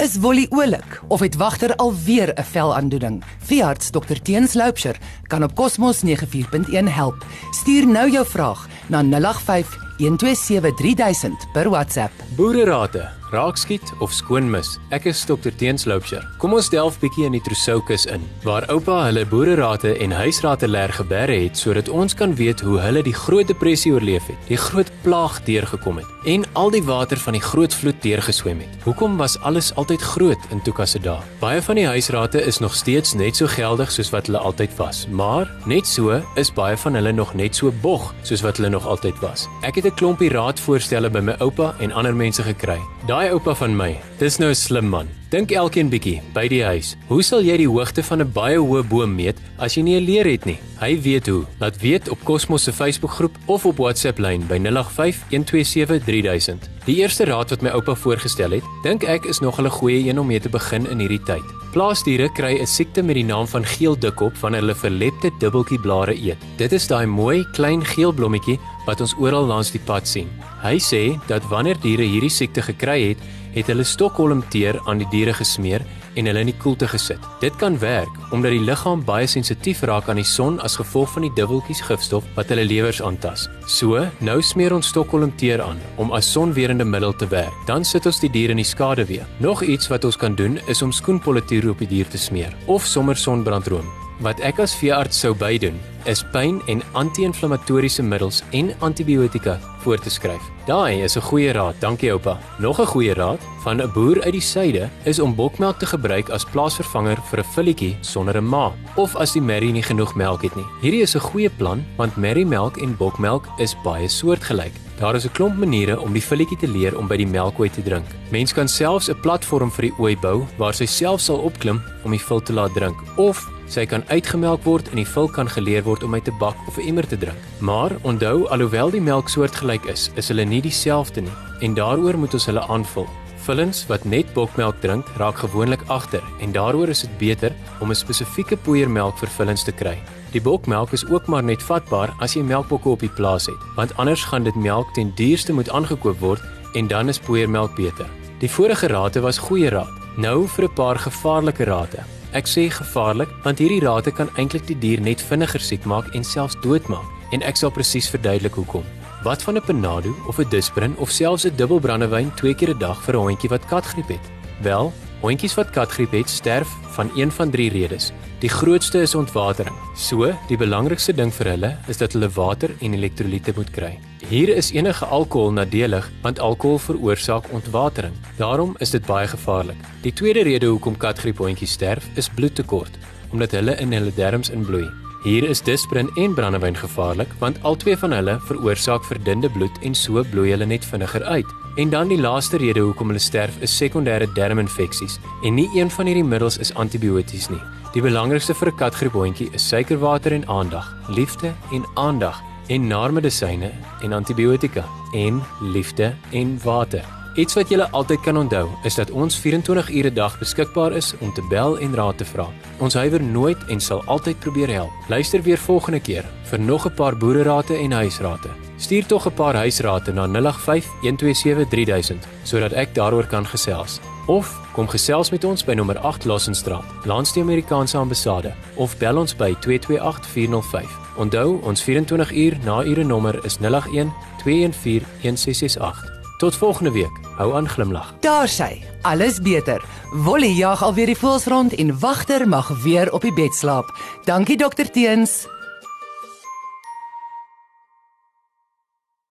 Is Wolly oulik of het wagter alweer 'n velaandoening? Veearts Dr Teens Loupsher kan op Cosmos 94.1 help. Stuur nou jou vraag na 085 127 3000 per WhatsApp. Boererate, raakskiet of skoonmis. Ek is Dr Teens Loupsher. Kom ons delf bietjie in die Trousoukus in, waar oupa hulle boererate en huisrate leer geberre het sodat ons kan weet hoe hulle die Groot Depressie oorleef het, die groot plaag deurgekom het en al die water van die groot vloed deurgeswem het. Hoekom was alles altyd groot in Tuka se dae? Baie van die huisrate is nog steeds net so geldig soos wat hulle altyd was, maar net so is baie van hulle nog net so bog soos wat hulle nog altyd was. Ek het 'n klompie raadvoorstelle by my oupa en ander mense gekry. Daai oupa van my, dis nou 'n slim man. Dink elkeen bietjie by die huis. Hoe sal jy die hoogte van 'n baie hoë boom meet as jy nie 'n leer het nie? Hy weet hoe. Laat weet op Cosmos se Facebookgroep of op WhatsApp lyn by 085 127 3000. Die eerste raad wat my oupa voorgestel het, dink ek is nog 'n goeie een om mee te begin in hierdie tyd. Plaasdiere kry 'n siekte met die naam van geel dikkop wanneer hulle verlepte dubbeltjie blare eet. Dit is daai mooi klein geel blommetjie wat ons oral langs die pad sien. Hy sê dat wanneer diere hierdie siekte gekry het, het hulle Stockholm-teer aan die diere gesmeer en hulle in die koelte gesit. Dit kan werk omdat die liggaam baie sensitief raak aan die son as gevolg van die dubbeltjies gifstof wat hulle lewers aantas. So, nou smeer ons Stockholm-teer aan om as sonwerende middel te werk. Dan sit ons die dier in die skaduwee. Nog iets wat ons kan doen is om skoenpolituur op die dier te smeer of sommer sonbrandroom. Wat ek as veearts sou bydoen, is pyn en anti-inflammatoriese middels en antibiotika voor te skryf. Daai is 'n goeie raad, dankie oupa. Nog 'n goeie raad van 'n boer uit die suide is om bokmelk te gebruik as plaasvervanger vir 'n filletjie sonder 'n ma of as die merrie nie genoeg melk het nie. Hierdie is 'n goeie plan want merriemelk en bokmelk is baie soortgelyk. Daar is 'n klomp maniere om die filletjie te leer om by die melkooi te drink. Mens kan selfs 'n platform vir die ooi bou waar sy self sal opklim om die vul te laat drink of Sy kan uitgemelk word en die vul kan geleer word om uit te bak of 'n emmer te drink. Maar onthou, alhoewel die melk soortgelyk is, is hulle nie dieselfde nie en daaroor moet ons hulle aanvul. Vullings wat net bokmelk drink, raak gewoonlik agter en daaroor is dit beter om 'n spesifieke poeiermelk vir vullings te kry. Die bokmelk is ook maar net vatbaar as jy melkbokke op die plaas het, want anders gaan dit melk ten duurste moet aangekoop word en dan is poeiermelk beter. Die vorige rate was goeie raad. Nou vir 'n paar gevaarlike rate. Ek sê gevaarlik want hierdie rate kan eintlik die dier net vinniger siek maak en selfs doodmaak en ek sal presies verduidelik hoekom. Wat van 'n Panado of 'n Disprin of selfs 'n dubbelbrandewyn twee keer 'n dag vir 'n hondjie wat katgriep het? Wel, hondjies wat katgriep het, sterf van een van drie redes. Die grootste is ontwatering. So, die belangrikste ding vir hulle is dat hulle water en elektrolyte moet kry. Hier is enige alkohol nadelig want alkohol veroorsaak ontwatering. Daarom is dit baie gevaarlik. Die tweede rede hoekom katgriephondjies sterf is bloedtekort, omdat hulle in hulle darmes inbloei. Hier is Disprin en brandewyn gevaarlik want albei van hulle veroorsaak verdunde bloed en so bloei hulle net vinniger uit. En dan die laaste rede hoekom hulle sterf is sekondêre darminfeksies en nie een van hierdie middels is antibioties nie. Die belangrikste vir 'n katgriphondjie is suikerwater en aandag, liefde en aandag en naarmedisyne en antibiotika en liefde en water. Iets wat jy altyd kan onthou is dat ons 24 ure 'n dag beskikbaar is om te bel en raad te vra. Ons huiwer nooit en sal altyd probeer help. Luister weer volgende keer vir nog 'n paar boererate en huisrate. Stuur tog 'n paar huisrate na 085 127 3000 sodat ek daaroor kan gesels. Of kom gesels met ons by nommer 8 Lassenstraat, langs die Amerikaanse ambassade of bel ons by 228 405. Onthou, ons 24 uur na ure nommer is 081 214 1668. Tot volgende week. Hou aan glimlag. Daar sy. Alles beter. Wolly jag alweer die voels rond en wagter mag weer op die bed slaap. Dankie dokter Teens.